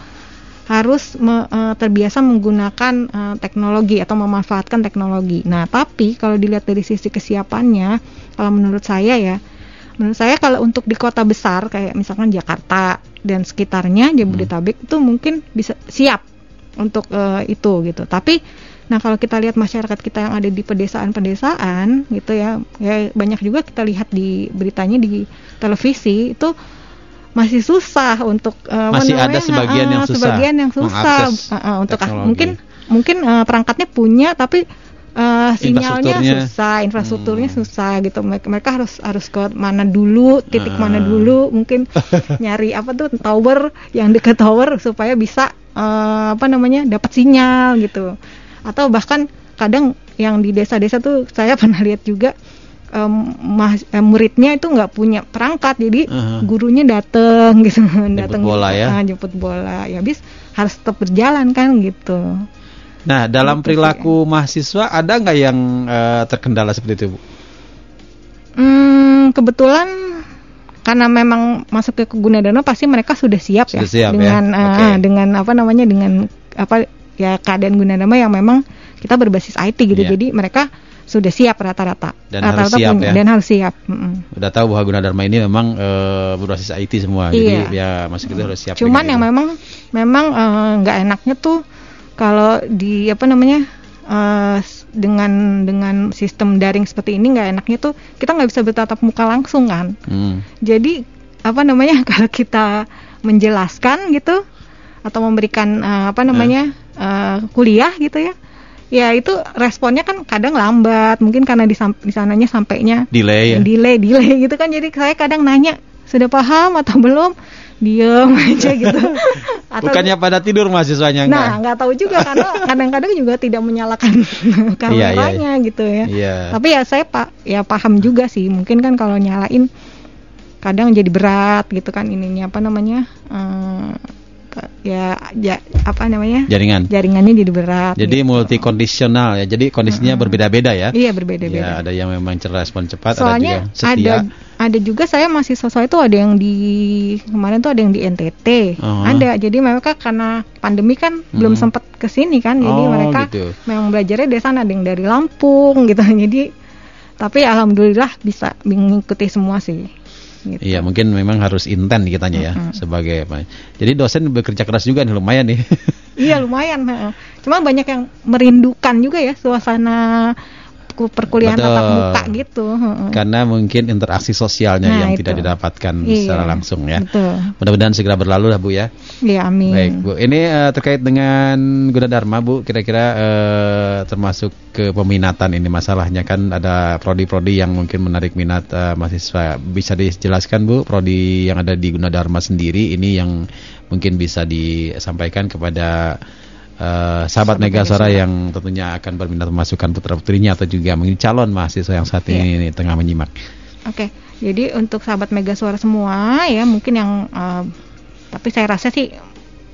[SPEAKER 6] harus me- eh, terbiasa menggunakan eh, teknologi atau memanfaatkan teknologi. Nah, tapi kalau dilihat dari sisi kesiapannya, kalau menurut saya ya, menurut saya kalau untuk di kota besar kayak misalkan Jakarta dan sekitarnya Jabodetabek itu mungkin bisa siap untuk eh, itu gitu. Tapi nah kalau kita lihat masyarakat kita yang ada di pedesaan-pedesaan gitu ya, ya banyak juga kita lihat di beritanya di televisi itu masih susah untuk apa
[SPEAKER 5] Masih ada sebagian yang
[SPEAKER 6] eh,
[SPEAKER 5] susah
[SPEAKER 6] sebagian yang susah Eh, eh, untuk
[SPEAKER 5] teknologi.
[SPEAKER 6] mungkin mungkin eh, perangkatnya punya tapi eh, sinyalnya
[SPEAKER 5] Infrastrukturnya.
[SPEAKER 6] susah infrastrukturnya
[SPEAKER 5] Hmm.
[SPEAKER 6] susah gitu mereka, mereka harus harus ke mana dulu titik mana
[SPEAKER 5] Ah.
[SPEAKER 6] dulu mungkin nyari apa tuh tower yang dekat tower supaya bisa eh, apa namanya dapat sinyal gitu atau bahkan kadang yang di desa-desa tuh saya pernah lihat juga em, mahas- eh, muridnya itu nggak punya perangkat jadi
[SPEAKER 5] Aha.
[SPEAKER 6] gurunya dateng gitu dateng
[SPEAKER 5] bola
[SPEAKER 6] gitu,
[SPEAKER 5] ya?
[SPEAKER 6] ah, jemput bola ya habis harus tetap berjalan kan gitu
[SPEAKER 5] Nah, dalam
[SPEAKER 6] Gitu sih.
[SPEAKER 5] perilaku mahasiswa ada nggak yang eh, terkendala seperti itu, Bu?
[SPEAKER 6] Hmm, kebetulan karena memang masuk ke Gunadarma pasti mereka sudah siap
[SPEAKER 5] Sudah
[SPEAKER 6] ya
[SPEAKER 5] siap ya?
[SPEAKER 6] dengan
[SPEAKER 5] Oke.
[SPEAKER 6] eh, dengan apa namanya dengan apa ya keadaan Gunadarma yang memang kita berbasis IT gitu.
[SPEAKER 5] Iya.
[SPEAKER 6] Jadi mereka sudah siap rata-rata.
[SPEAKER 5] Dan harus
[SPEAKER 6] Rata-rata
[SPEAKER 5] siap
[SPEAKER 6] punya,
[SPEAKER 5] ya?
[SPEAKER 6] Dan harus siap. mm-mm.
[SPEAKER 5] Udah tahu bahwa Gunadarma ini memang eh, berbasis IT semua, jadi
[SPEAKER 6] Iya.
[SPEAKER 5] ya masuk itu harus siap.
[SPEAKER 6] Cuman
[SPEAKER 5] dengan
[SPEAKER 6] yang
[SPEAKER 5] itu.
[SPEAKER 6] memang memang eh, nggak enaknya tuh kalau di apa namanya eh, s- dengan dengan sistem daring seperti ini nggak enaknya tuh kita nggak bisa bertatap muka langsung kan.
[SPEAKER 5] Hmm.
[SPEAKER 6] Jadi apa namanya kalau kita menjelaskan gitu atau memberikan eh, apa namanya eh, kuliah gitu ya, ya itu responnya kan kadang lambat, mungkin karena di, sam- di sananya sampainya
[SPEAKER 5] delay ya.
[SPEAKER 6] delay delay gitu kan. Jadi saya kadang nanya sudah paham atau belum, diem aja gitu. Atau-
[SPEAKER 5] Bukannya pada tidur mahasiswanya enggak?
[SPEAKER 6] Nah, nggak tahu juga karena kadang-kadang juga tidak menyalakan kameranya gitu ya.
[SPEAKER 5] Iya.
[SPEAKER 6] Tapi ya saya pak ya paham juga sih. Mungkin kan kalau nyalain kadang jadi berat gitu kan ininya apa namanya ke- ya, ya apa namanya
[SPEAKER 5] Jaringan.
[SPEAKER 6] jaringannya jadi berat.
[SPEAKER 5] Jadi
[SPEAKER 6] gitu.
[SPEAKER 5] multi kondisional ya. Jadi kondisinya berbeda-beda ya.
[SPEAKER 6] Iya
[SPEAKER 5] Ya,
[SPEAKER 6] berbeda-beda.
[SPEAKER 5] ada yang memang respon cepat,
[SPEAKER 6] Soalnya
[SPEAKER 5] ada juga setia.
[SPEAKER 6] ada ada juga saya masih sosok itu ada yang di kemarin tuh ada yang di NTT.
[SPEAKER 5] Oh.
[SPEAKER 6] Ada. Jadi mereka karena pandemi kan belum sempat ke sini kan. Jadi
[SPEAKER 5] Oh,
[SPEAKER 6] mereka
[SPEAKER 5] gitu.
[SPEAKER 6] memang belajarnya dari sana ada yang dari Lampung gitu. Jadi tapi alhamdulillah bisa mengikuti semua sih. Gitu.
[SPEAKER 5] Iya, mungkin memang harus intent kitanya ya
[SPEAKER 6] Mm-mm.
[SPEAKER 5] sebagai apa. Jadi dosen bekerja keras juga nih lumayan nih.
[SPEAKER 6] Iya lumayan. heeh. Cuma banyak yang merindukan juga ya suasana perkuliahan
[SPEAKER 5] Betul.
[SPEAKER 6] tatap muka gitu. heeh.
[SPEAKER 5] Karena mungkin interaksi sosialnya
[SPEAKER 6] Nah,
[SPEAKER 5] yang
[SPEAKER 6] itu.
[SPEAKER 5] tidak didapatkan
[SPEAKER 6] Iya,
[SPEAKER 5] secara langsung ya.
[SPEAKER 6] Betul.
[SPEAKER 5] Mudah-mudahan segera berlalu lah Bu ya.
[SPEAKER 6] Iya amin.
[SPEAKER 5] Baik Bu, ini eh, terkait dengan Gunadarma Bu, kira-kira eh, termasuk ke peminatan ini masalahnya kan ada prodi-prodi yang mungkin menarik minat eh, mahasiswa. Bisa dijelaskan Bu, prodi yang ada di Gunadarma sendiri ini yang mungkin bisa disampaikan kepada eh, sahabat Mega Suara yang tentunya akan berminat memasukkan putra-putrinya atau juga mungkin calon mahasiswa yang saat ini, ini tengah menyimak.
[SPEAKER 6] Oke, jadi untuk sahabat Mega Suara semua ya mungkin yang eh, tapi saya rasa sih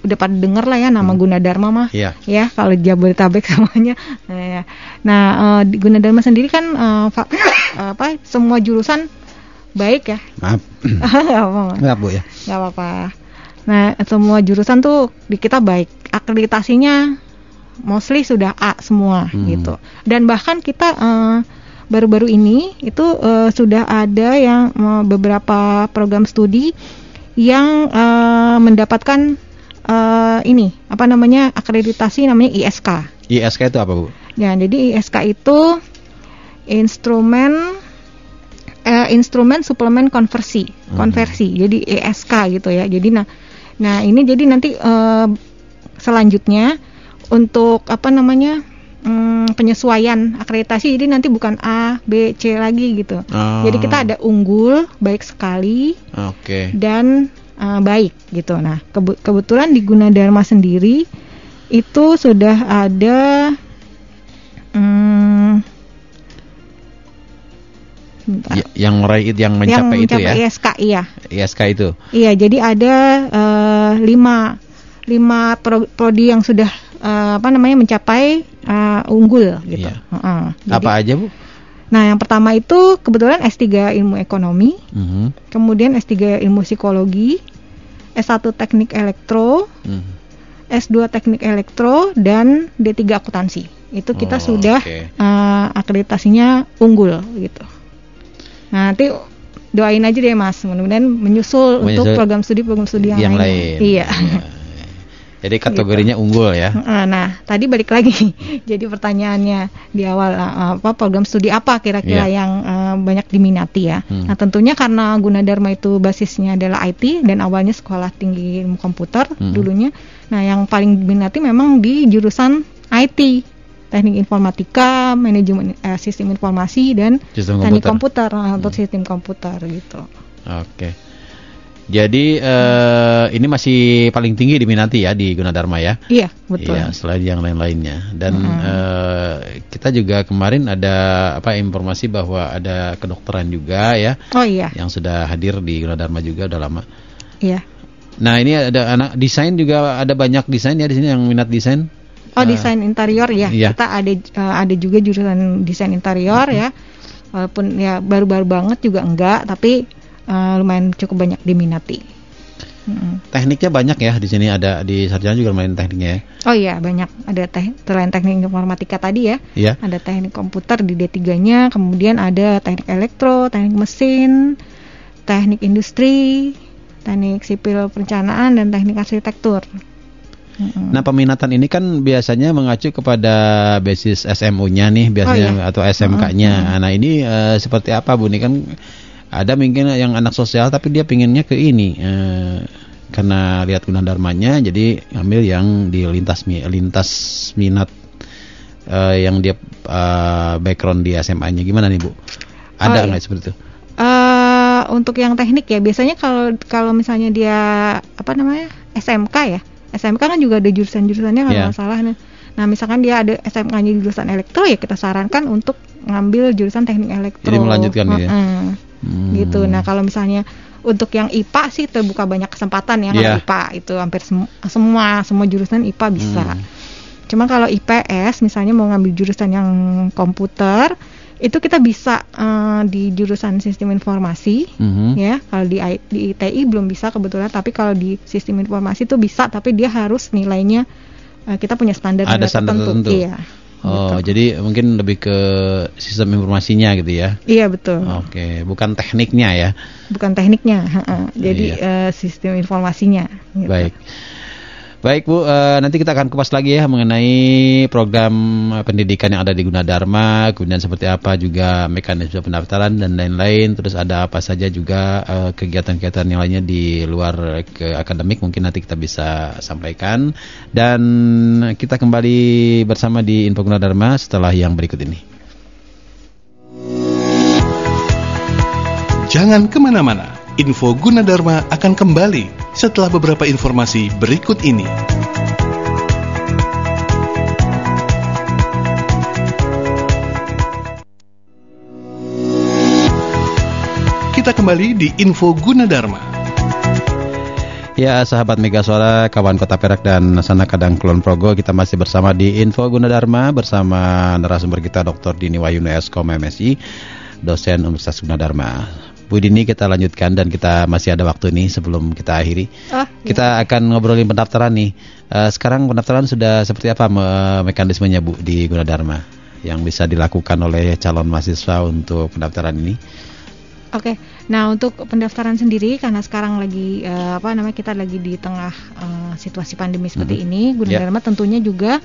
[SPEAKER 6] udah pada denger lah ya nama Gunadarma mah.
[SPEAKER 5] Iya.
[SPEAKER 6] Ya kalau Jabodetabek semuanya. Nah, ya. nah di Gunadarma sendiri kan eh, fa- apa semua jurusan baik ya.
[SPEAKER 5] Maaf. Maaf Bu ya.
[SPEAKER 6] Nggak apa-apa. Nah semua jurusan tuh di kita baik. Akreditasinya mostly sudah A semua
[SPEAKER 5] Hmm.
[SPEAKER 6] gitu. Dan bahkan kita eh, baru-baru ini itu eh, sudah ada yang eh, beberapa program studi yang eh, mendapatkan eh, ini apa namanya akreditasi namanya ISK.
[SPEAKER 5] ISK itu apa Bu?
[SPEAKER 6] Ya, jadi ISK itu instrumen eh, instrumen suplemen konversi, konversi. Jadi ISK gitu ya. Jadi nah, nah ini jadi nanti eh, selanjutnya untuk apa namanya hmm, penyesuaian akreditasi. Jadi nanti bukan A, B, C lagi gitu.
[SPEAKER 5] Oh.
[SPEAKER 6] Jadi kita ada unggul, baik sekali,
[SPEAKER 5] Oke.
[SPEAKER 6] dan uh, baik gitu. Nah, kebe- kebetulan di Gunadarma sendiri itu sudah ada sebentar.
[SPEAKER 5] Ya, yang meraih itu yang mencapai itu ya.
[SPEAKER 6] ISK iya.
[SPEAKER 5] ISK itu.
[SPEAKER 6] Iya, jadi ada eh, lima lima pro- prodi yang sudah eh, apa namanya mencapai eh, unggul gitu.
[SPEAKER 5] Iya.
[SPEAKER 6] Heeh. Jadi-
[SPEAKER 5] Apa aja, Bu?
[SPEAKER 6] Nah, yang pertama itu kebetulan S3 ilmu ekonomi,
[SPEAKER 5] Mhm.
[SPEAKER 6] kemudian S3 ilmu psikologi, S1 teknik elektro,
[SPEAKER 5] Mhm.
[SPEAKER 6] S2 teknik elektro dan D3 akuntansi. Itu kita
[SPEAKER 5] Oh,
[SPEAKER 6] sudah
[SPEAKER 5] oke.
[SPEAKER 6] eh, akreditasinya unggul gitu. Nah, nanti doain aja deh Mas, mudah-mudahan menyusul, untuk
[SPEAKER 5] Menyusul
[SPEAKER 6] program studi program studi yang,
[SPEAKER 5] yang
[SPEAKER 6] lainnya.
[SPEAKER 5] lain.
[SPEAKER 6] Iya.
[SPEAKER 5] Jadi kategorinya unggul ya.
[SPEAKER 6] Nah, tadi balik lagi. Jadi pertanyaannya di awal eh, apa program studi apa kira-kira
[SPEAKER 5] Iya.
[SPEAKER 6] yang eh, banyak diminati ya.
[SPEAKER 5] Hmm.
[SPEAKER 6] Nah, tentunya karena Gunadarma itu basisnya adalah IT dan awalnya sekolah tinggi ilmu komputer
[SPEAKER 5] Hmm.
[SPEAKER 6] dulunya. Nah, yang paling diminati memang di jurusan IT. Teknik informatika, manajemen eh, sistem informasi dan
[SPEAKER 5] Sistem
[SPEAKER 6] teknik
[SPEAKER 5] komputer.
[SPEAKER 6] komputer eh, atau sistem komputer gitu.
[SPEAKER 5] Oke. Jadi eh, ini masih paling tinggi diminati ya di Gunadarma ya.
[SPEAKER 6] Iya, betul.
[SPEAKER 5] Iya, selain yang lain-lainnya. Dan
[SPEAKER 6] Mm-mm.
[SPEAKER 5] eh, kita juga kemarin ada apa informasi bahwa ada kedokteran juga ya
[SPEAKER 6] Oh iya,
[SPEAKER 5] yang sudah hadir di Gunadarma juga udah lama.
[SPEAKER 6] iya.
[SPEAKER 5] Nah, ini ada anak desain juga ada banyak desain ya di sini yang minat desain.
[SPEAKER 6] Oh
[SPEAKER 5] Eh,
[SPEAKER 6] desain interior ya
[SPEAKER 5] iya.
[SPEAKER 6] kita ada eh, ada juga jurusan desain interior ya walaupun ya baru-baru banget juga enggak tapi eh, lumayan cukup banyak diminati. Mm-mm.
[SPEAKER 5] Tekniknya banyak ya di sini ada di sarjana juga main tekniknya ya.
[SPEAKER 6] Oh iya banyak ada teh selain teknik informatika tadi ya
[SPEAKER 5] Iya.
[SPEAKER 6] ada teknik komputer di D3-nya kemudian ada teknik elektro, teknik mesin, teknik industri, teknik sipil perencanaan dan teknik arsitektur. Mm-mm.
[SPEAKER 5] Nah, peminatan ini kan biasanya mengacu kepada basis SMU-nya nih biasanya
[SPEAKER 6] Oh, iya.
[SPEAKER 5] atau SMK-nya. Nah, ini eh, seperti apa Bu? Ini kan ada mungkin yang anak sosial tapi dia pinginnya ke ini eh, karena lihat Gunadarmanya jadi ngambil yang di lintas lintas minat eh, yang dia eh, background di SMA-nya gimana nih Bu? Ada
[SPEAKER 6] Oh, iya.
[SPEAKER 5] nggak seperti itu?
[SPEAKER 6] eh untuk yang teknik ya biasanya kalau kalau misalnya dia apa namanya SMK ya SMK kan juga ada jurusan-jurusannya kalau
[SPEAKER 5] Iya.
[SPEAKER 6] nggak salah nah, nah misalkan dia ada SMK-nya jurusan elektro ya kita sarankan untuk ngambil jurusan teknik elektro
[SPEAKER 5] Jadi melanjutkan gitu ya? Hmm.
[SPEAKER 6] gitu nah kalau misalnya untuk yang IPA sih terbuka banyak kesempatan ya kalau IPA itu hampir sem- semua semua jurusan IPA bisa.
[SPEAKER 5] Hmm.
[SPEAKER 6] Cuma kalau IPS misalnya mau ngambil jurusan yang komputer itu kita bisa eh, di jurusan sistem informasi
[SPEAKER 5] Mhm.
[SPEAKER 6] ya kalau di, di ITI belum bisa kebetulan tapi kalau di sistem informasi itu bisa tapi dia harus nilainya eh, kita punya standar
[SPEAKER 5] Ada standar tertentu.
[SPEAKER 6] iya
[SPEAKER 5] Oh,
[SPEAKER 6] gitu.
[SPEAKER 5] jadi mungkin lebih ke sistem informasinya gitu ya.
[SPEAKER 6] iya betul
[SPEAKER 5] Oke, bukan tekniknya ya.
[SPEAKER 6] bukan tekniknya jadi
[SPEAKER 5] Iya.
[SPEAKER 6] eh, sistem informasinya gitu.
[SPEAKER 5] Baik. Baik Bu, eh, nanti kita akan kupas lagi ya mengenai program eh, pendidikan yang ada di Gunadarma, kemudian seperti apa juga mekanisme pendaftaran dan lain-lain, terus ada apa saja juga eh, kegiatan-kegiatan yang lainnya di luar ke akademik mungkin nanti kita bisa sampaikan. Dan kita kembali bersama di Info Gunadarma setelah yang berikut ini.
[SPEAKER 4] Jangan ke mana-mana, info Gunadarma akan kembali setelah beberapa informasi berikut ini. Kita kembali di info Gunadarma.
[SPEAKER 5] Ya sahabat Mega Suara, kawan Kota Perak dan Sana Kadang Kulon Progo Kita masih bersama di Info Gunadarma Bersama narasumber kita Dr. Dini Wayuni Eskom MSI Dosen Universitas Gunadarma Bu Dini kita lanjutkan dan kita masih ada waktu nih sebelum kita akhiri.
[SPEAKER 6] Oh,
[SPEAKER 5] Kita akan ngobrolin pendaftaran nih. Eh, Sekarang pendaftaran sudah seperti apa me- mekanismenya Bu di Gunadarma Yang bisa dilakukan oleh calon mahasiswa untuk pendaftaran ini?
[SPEAKER 6] Oke, nah untuk pendaftaran sendiri karena sekarang lagi eh, apa namanya kita lagi di tengah eh, situasi pandemi seperti
[SPEAKER 5] Mhm.
[SPEAKER 6] ini, Gunadarma tentunya juga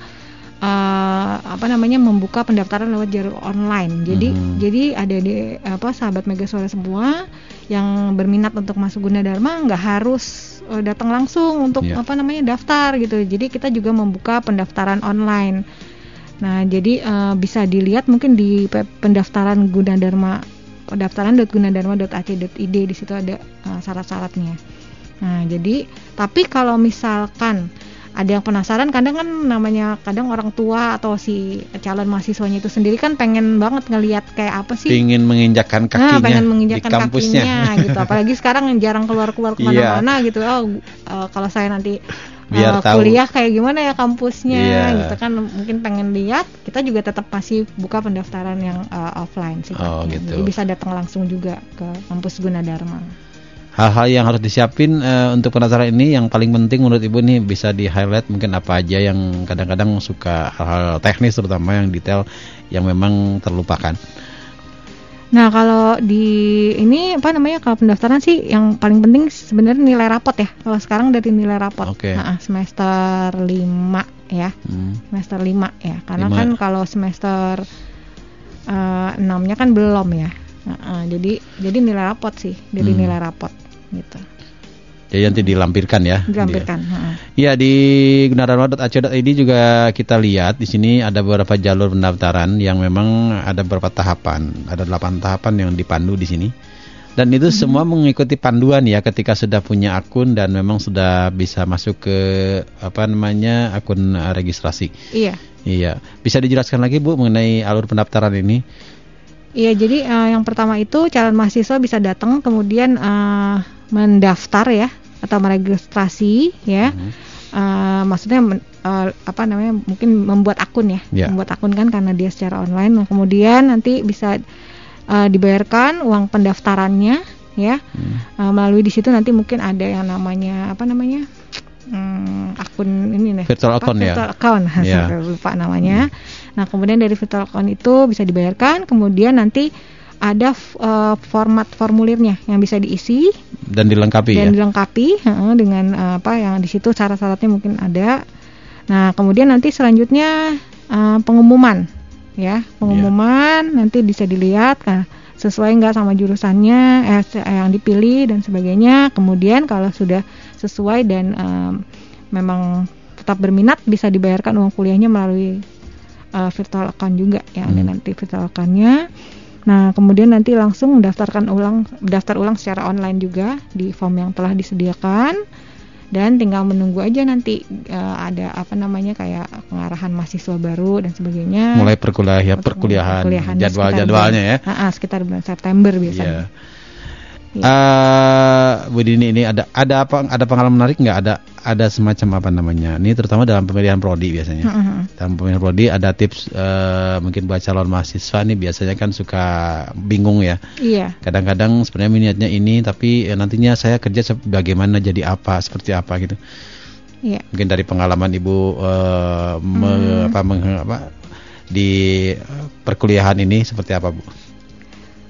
[SPEAKER 6] eh, apa namanya membuka pendaftaran lewat jalur online. Jadi
[SPEAKER 5] Mhm.
[SPEAKER 6] jadi ada di apa sahabat Mega Suara semua yang berminat untuk masuk Gunadarma nggak harus eh, datang langsung untuk
[SPEAKER 5] Iya.
[SPEAKER 6] apa namanya daftar gitu. Jadi kita juga membuka pendaftaran online. Nah, jadi eh, bisa dilihat mungkin di pe- pendaftaran Gunadarma pendaftaran.gunadarma.ac.id di situ ada eh, syarat-syaratnya. Nah, jadi tapi kalau misalkan ada yang penasaran kadang kan namanya kadang orang tua atau si calon mahasiswanya itu sendiri kan pengen banget ngelihat kayak apa sih
[SPEAKER 5] Ingin menginjakkan
[SPEAKER 6] Nah,
[SPEAKER 5] kakinya
[SPEAKER 6] pengen
[SPEAKER 5] di
[SPEAKER 6] menginjakkan
[SPEAKER 5] kampusnya
[SPEAKER 6] kakinya gitu. Apalagi sekarang jarang keluar-keluar
[SPEAKER 5] Iya.
[SPEAKER 6] ke mana-mana gitu. Oh, eh, kalau saya nanti
[SPEAKER 5] Biar
[SPEAKER 6] eh,
[SPEAKER 5] tahu.
[SPEAKER 6] kuliah kayak gimana ya kampusnya
[SPEAKER 5] Iya.
[SPEAKER 6] gitu kan mungkin pengen lihat. Kita juga tetap masih buka pendaftaran yang eh, offline sih.
[SPEAKER 5] Oh, gitu.
[SPEAKER 6] Jadi bisa datang langsung juga ke kampus Gunadarma.
[SPEAKER 5] Hal-hal yang harus disiapin eh, untuk pendaftaran ini yang paling penting menurut Ibu nih bisa di highlight mungkin apa aja yang kadang-kadang suka hal-hal teknis terutama yang detail yang memang terlupakan.
[SPEAKER 6] Nah, kalau di ini apa namanya kalau pendaftaran sih yang paling penting sebenarnya nilai rapot ya. Kalau sekarang dari nilai rapot.
[SPEAKER 5] Oke.
[SPEAKER 6] Nah, semester 5 ya.
[SPEAKER 5] Hmm.
[SPEAKER 6] semester 5 ya karena
[SPEAKER 5] Lima.
[SPEAKER 6] kan kalau semester eh, enamnya kan belum ya Nah, eh, jadi jadi nilai rapot sih dari
[SPEAKER 5] Hmm.
[SPEAKER 6] nilai rapot gitu
[SPEAKER 5] Jadi nanti dilampirkan ya.
[SPEAKER 6] dilampirkan heeh.
[SPEAKER 5] Iya di gunadarma.ac.id juga kita lihat di sini ada beberapa jalur pendaftaran yang memang ada beberapa tahapan. Ada 8 tahapan yang dipandu di sini. Dan itu semua mengikuti panduan ya ketika sudah punya akun dan memang sudah bisa masuk ke apa namanya akun eh, registrasi.
[SPEAKER 6] iya
[SPEAKER 5] Iya, bisa dijelaskan lagi Bu mengenai alur pendaftaran ini?
[SPEAKER 6] iya jadi eh, yang pertama itu calon mahasiswa bisa datang kemudian eh, mendaftar ya atau meregistrasi ya
[SPEAKER 5] Mhm.
[SPEAKER 6] Eh, maksudnya men- eh, apa namanya mungkin membuat akun ya
[SPEAKER 5] Ya.
[SPEAKER 6] membuat akun kan karena dia secara online nah, kemudian nanti bisa eh, dibayarkan uang pendaftarannya ya
[SPEAKER 5] Hmm.
[SPEAKER 6] Uh, melalui di situ nanti mungkin ada yang namanya apa namanya hmm, akun ini nih
[SPEAKER 5] Virtual
[SPEAKER 6] Apa?
[SPEAKER 5] account ya?
[SPEAKER 6] virtual account
[SPEAKER 5] Iya.
[SPEAKER 6] Saya lupa namanya nah kemudian dari virtual account itu bisa dibayarkan kemudian nanti ada uh, format formulirnya yang bisa diisi.
[SPEAKER 5] Dan dilengkapi
[SPEAKER 6] dan
[SPEAKER 5] ya.
[SPEAKER 6] dilengkapi heeh, dengan uh, apa yang di situ syarat-syaratnya mungkin ada. Nah kemudian nanti selanjutnya uh, pengumuman ya. Pengumuman nanti bisa dilihat nah, sesuai nggak sama jurusannya eh, yang dipilih dan sebagainya. Kemudian kalau sudah sesuai dan em, memang tetap berminat bisa dibayarkan uang kuliahnya melalui eh, virtual account juga ya
[SPEAKER 5] Hmm.
[SPEAKER 6] nanti virtual accountnya nah kemudian nanti langsung mendaftarkan ulang daftar ulang secara online juga di form yang telah disediakan dan tinggal menunggu aja nanti eh, ada apa namanya kayak pengarahan mahasiswa baru dan sebagainya
[SPEAKER 5] Mulai perkuliah ya, perkuliahan,
[SPEAKER 6] perkuliahannya
[SPEAKER 5] jadwal
[SPEAKER 6] sekitar
[SPEAKER 5] jadwalnya ya.
[SPEAKER 6] bulan- Ah, ah, sekitar bulan September biasanya.
[SPEAKER 5] Iya. Eh, Bu Dini ini ada ada apa ada pengalaman menarik nggak ada ada semacam apa namanya ini terutama dalam pemilihan prodi biasanya
[SPEAKER 6] Mhm.
[SPEAKER 5] dalam pemilihan prodi ada tips eh, mungkin buat calon mahasiswa nih biasanya kan suka bingung ya
[SPEAKER 6] Iya.
[SPEAKER 5] kadang-kadang sebenarnya minatnya ini tapi eh, nantinya saya kerja bagaimana jadi apa seperti apa gitu
[SPEAKER 6] Iya.
[SPEAKER 5] mungkin dari pengalaman ibu eh, me- apa, meng- apa, di perkuliahan ini seperti apa bu?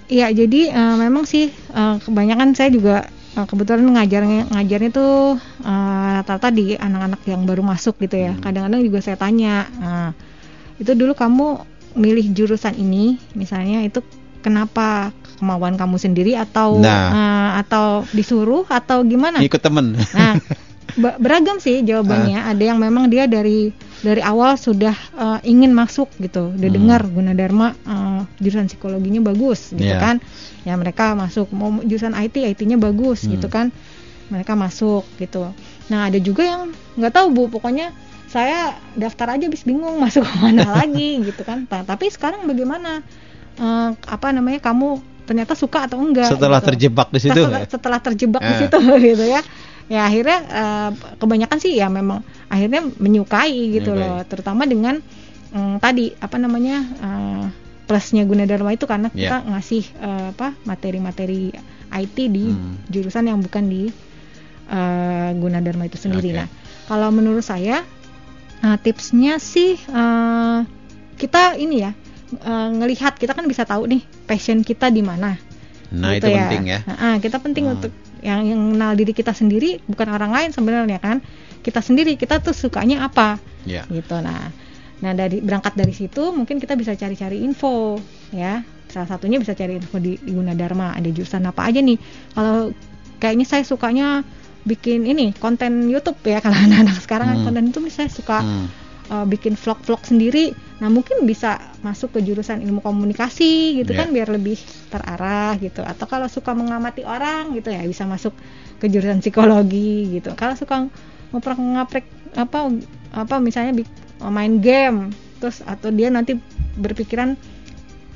[SPEAKER 6] Iya, jadi eh, memang sih eh, kebanyakan saya juga eh, kebetulan ngajarnya ngajarnya tuh eh, rata-rata di anak-anak yang baru masuk gitu ya. Kadang-kadang juga saya tanya, nah, itu dulu kamu milih jurusan ini, misalnya itu kenapa kemauan kamu sendiri atau
[SPEAKER 5] Nah.
[SPEAKER 6] eh, atau disuruh atau gimana?
[SPEAKER 5] Ikut temen.
[SPEAKER 6] Nah, beragam sih jawabannya. Ada yang memang dia dari dari awal sudah eh, ingin masuk gitu, udah
[SPEAKER 5] Hmm.
[SPEAKER 6] dengar Gunadarma eh, jurusan psikologinya bagus gitu
[SPEAKER 5] Iya.
[SPEAKER 6] kan. Ya mereka masuk mau jurusan IT, IT-nya bagus
[SPEAKER 5] Hmm.
[SPEAKER 6] gitu kan. Mereka masuk gitu. Nah, ada juga yang nggak tahu Bu, pokoknya saya daftar aja bis bingung masuk ke mana lagi gitu kan. Nah, tapi sekarang bagaimana? Eh, apa namanya kamu ternyata suka atau enggak?
[SPEAKER 5] Setelah
[SPEAKER 6] gitu
[SPEAKER 5] terjebak di situ.
[SPEAKER 6] setelah, setelah terjebak di situ gitu ya ya akhirnya eh, kebanyakan sih ya memang akhirnya menyukai gitu
[SPEAKER 5] Menyukai.
[SPEAKER 6] loh terutama dengan mm, tadi apa namanya eh, plusnya Gunadarma itu karena kita
[SPEAKER 5] Ya.
[SPEAKER 6] ngasih eh, apa materi-materi IT di
[SPEAKER 5] Hmm.
[SPEAKER 6] jurusan yang bukan di eh, Gunadarma itu sendiri
[SPEAKER 5] Oke.
[SPEAKER 6] nah kalau menurut saya eh, tipsnya sih eh, kita ini ya eh, ngelihat kita kan bisa tahu nih passion kita di mana
[SPEAKER 5] Nah
[SPEAKER 6] gitu
[SPEAKER 5] itu penting ya.
[SPEAKER 6] Nah, ah, kita penting
[SPEAKER 5] Hmm.
[SPEAKER 6] untuk yang yang kenal diri kita sendiri bukan orang lain sebenarnya kan. Kita sendiri kita tuh sukanya apa
[SPEAKER 5] Ya.
[SPEAKER 6] gitu. Nah, nah dari berangkat dari situ mungkin kita bisa cari-cari info ya. Salah satunya bisa cari info di, di Gunadarma ada jurusan apa aja nih. Kalau kayaknya saya sukanya bikin ini konten YouTube ya kalau anak-anak sekarang kan
[SPEAKER 5] Hmm.
[SPEAKER 6] konten itu saya suka
[SPEAKER 5] Hmm.
[SPEAKER 6] Uh, bikin vlog-vlog sendiri. Nah, mungkin bisa masuk ke jurusan ilmu komunikasi gitu
[SPEAKER 5] Ya.
[SPEAKER 6] kan biar lebih terarah gitu. Atau kalau suka mengamati orang gitu ya bisa masuk ke jurusan psikologi gitu. Kalau suka ngoprek-ngaprek apa apa misalnya bik- main game terus atau dia nanti berpikiran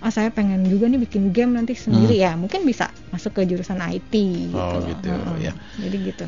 [SPEAKER 6] ah saya pengen juga nih bikin game nanti sendiri ya mungkin bisa masuk ke jurusan IT gitu.
[SPEAKER 5] Hmm. Oh, gitu,
[SPEAKER 6] Heeh.
[SPEAKER 5] ya.
[SPEAKER 6] Jadi gitu.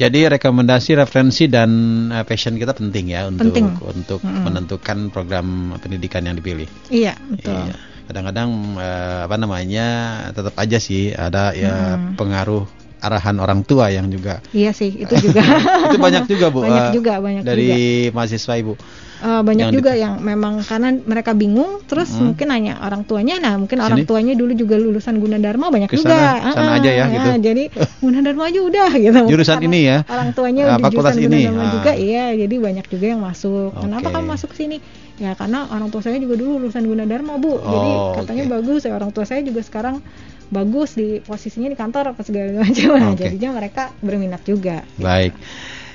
[SPEAKER 5] Jadi rekomendasi, referensi dan eh, passion kita penting ya untuk
[SPEAKER 6] Penting.
[SPEAKER 5] untuk
[SPEAKER 6] Mm-mm.
[SPEAKER 5] menentukan program pendidikan yang dipilih.
[SPEAKER 6] Iya, betul.
[SPEAKER 5] Iya. Kadang-kadang eh, apa namanya tetap aja sih ada ya
[SPEAKER 6] Mm.
[SPEAKER 5] pengaruh arahan orang tua yang juga
[SPEAKER 6] Iya sih, itu juga.
[SPEAKER 5] itu banyak juga bu
[SPEAKER 6] Banyak
[SPEAKER 5] eh,
[SPEAKER 6] juga, banyak
[SPEAKER 5] dari
[SPEAKER 6] juga.
[SPEAKER 5] mahasiswa ibu.
[SPEAKER 6] Eh, banyak
[SPEAKER 5] Yang
[SPEAKER 6] juga
[SPEAKER 5] di-
[SPEAKER 6] yang memang karena mereka bingung terus
[SPEAKER 5] Mm.
[SPEAKER 6] mungkin nanya orang tuanya nah mungkin orang
[SPEAKER 5] Sini.
[SPEAKER 6] tuanya dulu juga lulusan Gunadarma banyak
[SPEAKER 5] Ke
[SPEAKER 6] juga
[SPEAKER 5] sana, sana
[SPEAKER 6] Ah,
[SPEAKER 5] aja ya, gitu.
[SPEAKER 6] jadi Gunadarma aja udah gitu
[SPEAKER 5] Jurusan
[SPEAKER 6] karena
[SPEAKER 5] ini ya?
[SPEAKER 6] orang tuanya
[SPEAKER 5] Ah,
[SPEAKER 6] di
[SPEAKER 5] fakultas
[SPEAKER 6] jurusan
[SPEAKER 5] ini,
[SPEAKER 6] Gunadarma
[SPEAKER 5] ah.
[SPEAKER 6] juga iya jadi banyak juga yang masuk kenapa
[SPEAKER 5] Oke.
[SPEAKER 6] kamu masuk sini ya karena orang tua saya juga dulu lulusan Gunadarma bu jadi
[SPEAKER 5] Oh,
[SPEAKER 6] katanya
[SPEAKER 5] oke.
[SPEAKER 6] bagus ya orang tua saya juga sekarang bagus di posisinya di kantor apa segala macam nah
[SPEAKER 5] Oke.
[SPEAKER 6] jadinya mereka berminat juga
[SPEAKER 5] Baik.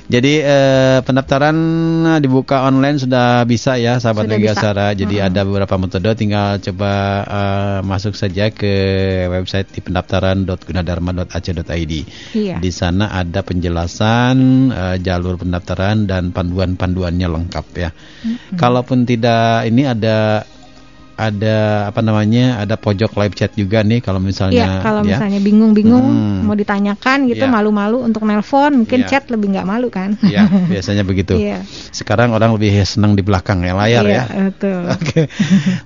[SPEAKER 5] Jadi eh, pendaftaran dibuka online sudah bisa ya sahabat
[SPEAKER 6] Sudah bisa.
[SPEAKER 5] Jadi
[SPEAKER 6] Mm-mm.
[SPEAKER 5] ada beberapa metode tinggal coba eh, masuk saja ke website di pendaftaran.gunadarma.ac.id.
[SPEAKER 6] iya
[SPEAKER 5] Di sana ada penjelasan eh, jalur pendaftaran dan panduan-panduannya lengkap ya.
[SPEAKER 6] Mm-mm.
[SPEAKER 5] Kalaupun tidak ini ada ada apa namanya? ada pojok live chat juga nih kalau misalnya
[SPEAKER 6] Iya, kalau
[SPEAKER 5] ya.
[SPEAKER 6] misalnya bingung-bingung
[SPEAKER 5] Hmm.
[SPEAKER 6] mau ditanyakan gitu
[SPEAKER 5] Iya.
[SPEAKER 6] malu-malu untuk nelpon, mungkin
[SPEAKER 5] Iya.
[SPEAKER 6] chat lebih nggak malu kan?
[SPEAKER 5] Ya, biasanya begitu.
[SPEAKER 6] Iya.
[SPEAKER 5] Sekarang orang lebih senang di belakang ya layar
[SPEAKER 6] Iya,
[SPEAKER 5] ya.
[SPEAKER 6] betul.
[SPEAKER 5] Oke.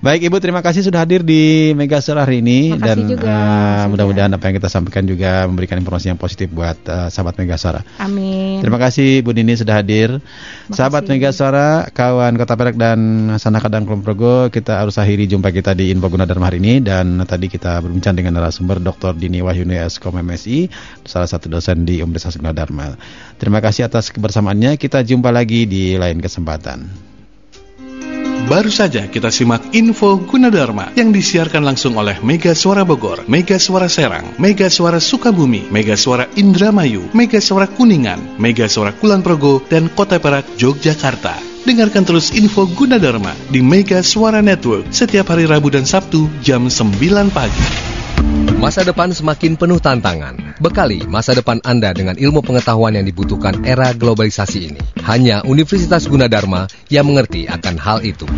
[SPEAKER 5] Baik Ibu, terima kasih sudah hadir di Mega Sore hari ini
[SPEAKER 6] Makasih
[SPEAKER 5] dan
[SPEAKER 6] juga, Mas
[SPEAKER 5] mudah-mudahan apa yang kita sampaikan juga memberikan informasi yang positif buat eh, sahabat Mega Suara.
[SPEAKER 6] Amin.
[SPEAKER 5] Terima kasih Bu Dini sudah hadir. Sahabat Mega Suara, kawan Kota Perak dan Sanaka dan Kulon Progo, kita harus akhiri jumpa kita di Info Gunadarma hari ini dan tadi kita berbincang dengan narasumber Dr. Dini Wahyuni Eskom MSI, salah satu dosen di Universitas Gunadarma. Terima kasih atas kebersamaannya. Kita jumpa lagi di lain kesempatan.
[SPEAKER 4] Baru saja kita simak info Gunadarma yang disiarkan langsung oleh Mega Suara Bogor, Mega Suara Serang, Mega Suara Sukabumi, Mega Suara Indramayu, Mega Suara Kuningan, Mega Suara Kulon Progo, dan Kota Perak, Yogyakarta. Dengarkan terus info Gunadarma di Mega Suara Network setiap hari Rabu dan Sabtu jam 9 pagi.
[SPEAKER 3] Masa depan semakin penuh tantangan. Bekali masa depan Anda dengan ilmu pengetahuan yang dibutuhkan era globalisasi ini. Hanya Universitas Gunadarma yang mengerti akan hal itu.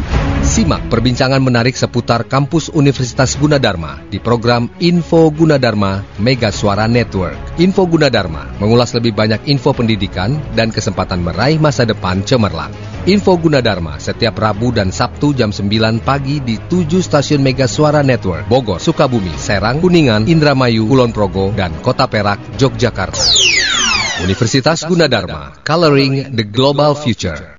[SPEAKER 3] Simak perbincangan menarik seputar kampus Universitas Gunadarma di program Info Gunadarma Mega Suara Network. Info Gunadarma mengulas lebih banyak info pendidikan dan kesempatan meraih masa depan cemerlang. Info Gunadarma setiap Rabu dan Sabtu jam 9 pagi di 7 stasiun Mega Suara Network, Bogor, Sukabumi, Serang, Kuningan, Indramayu, Kulon Progo, dan Kota Perak, Yogyakarta. Universitas Gunadarma, Coloring the Global Future.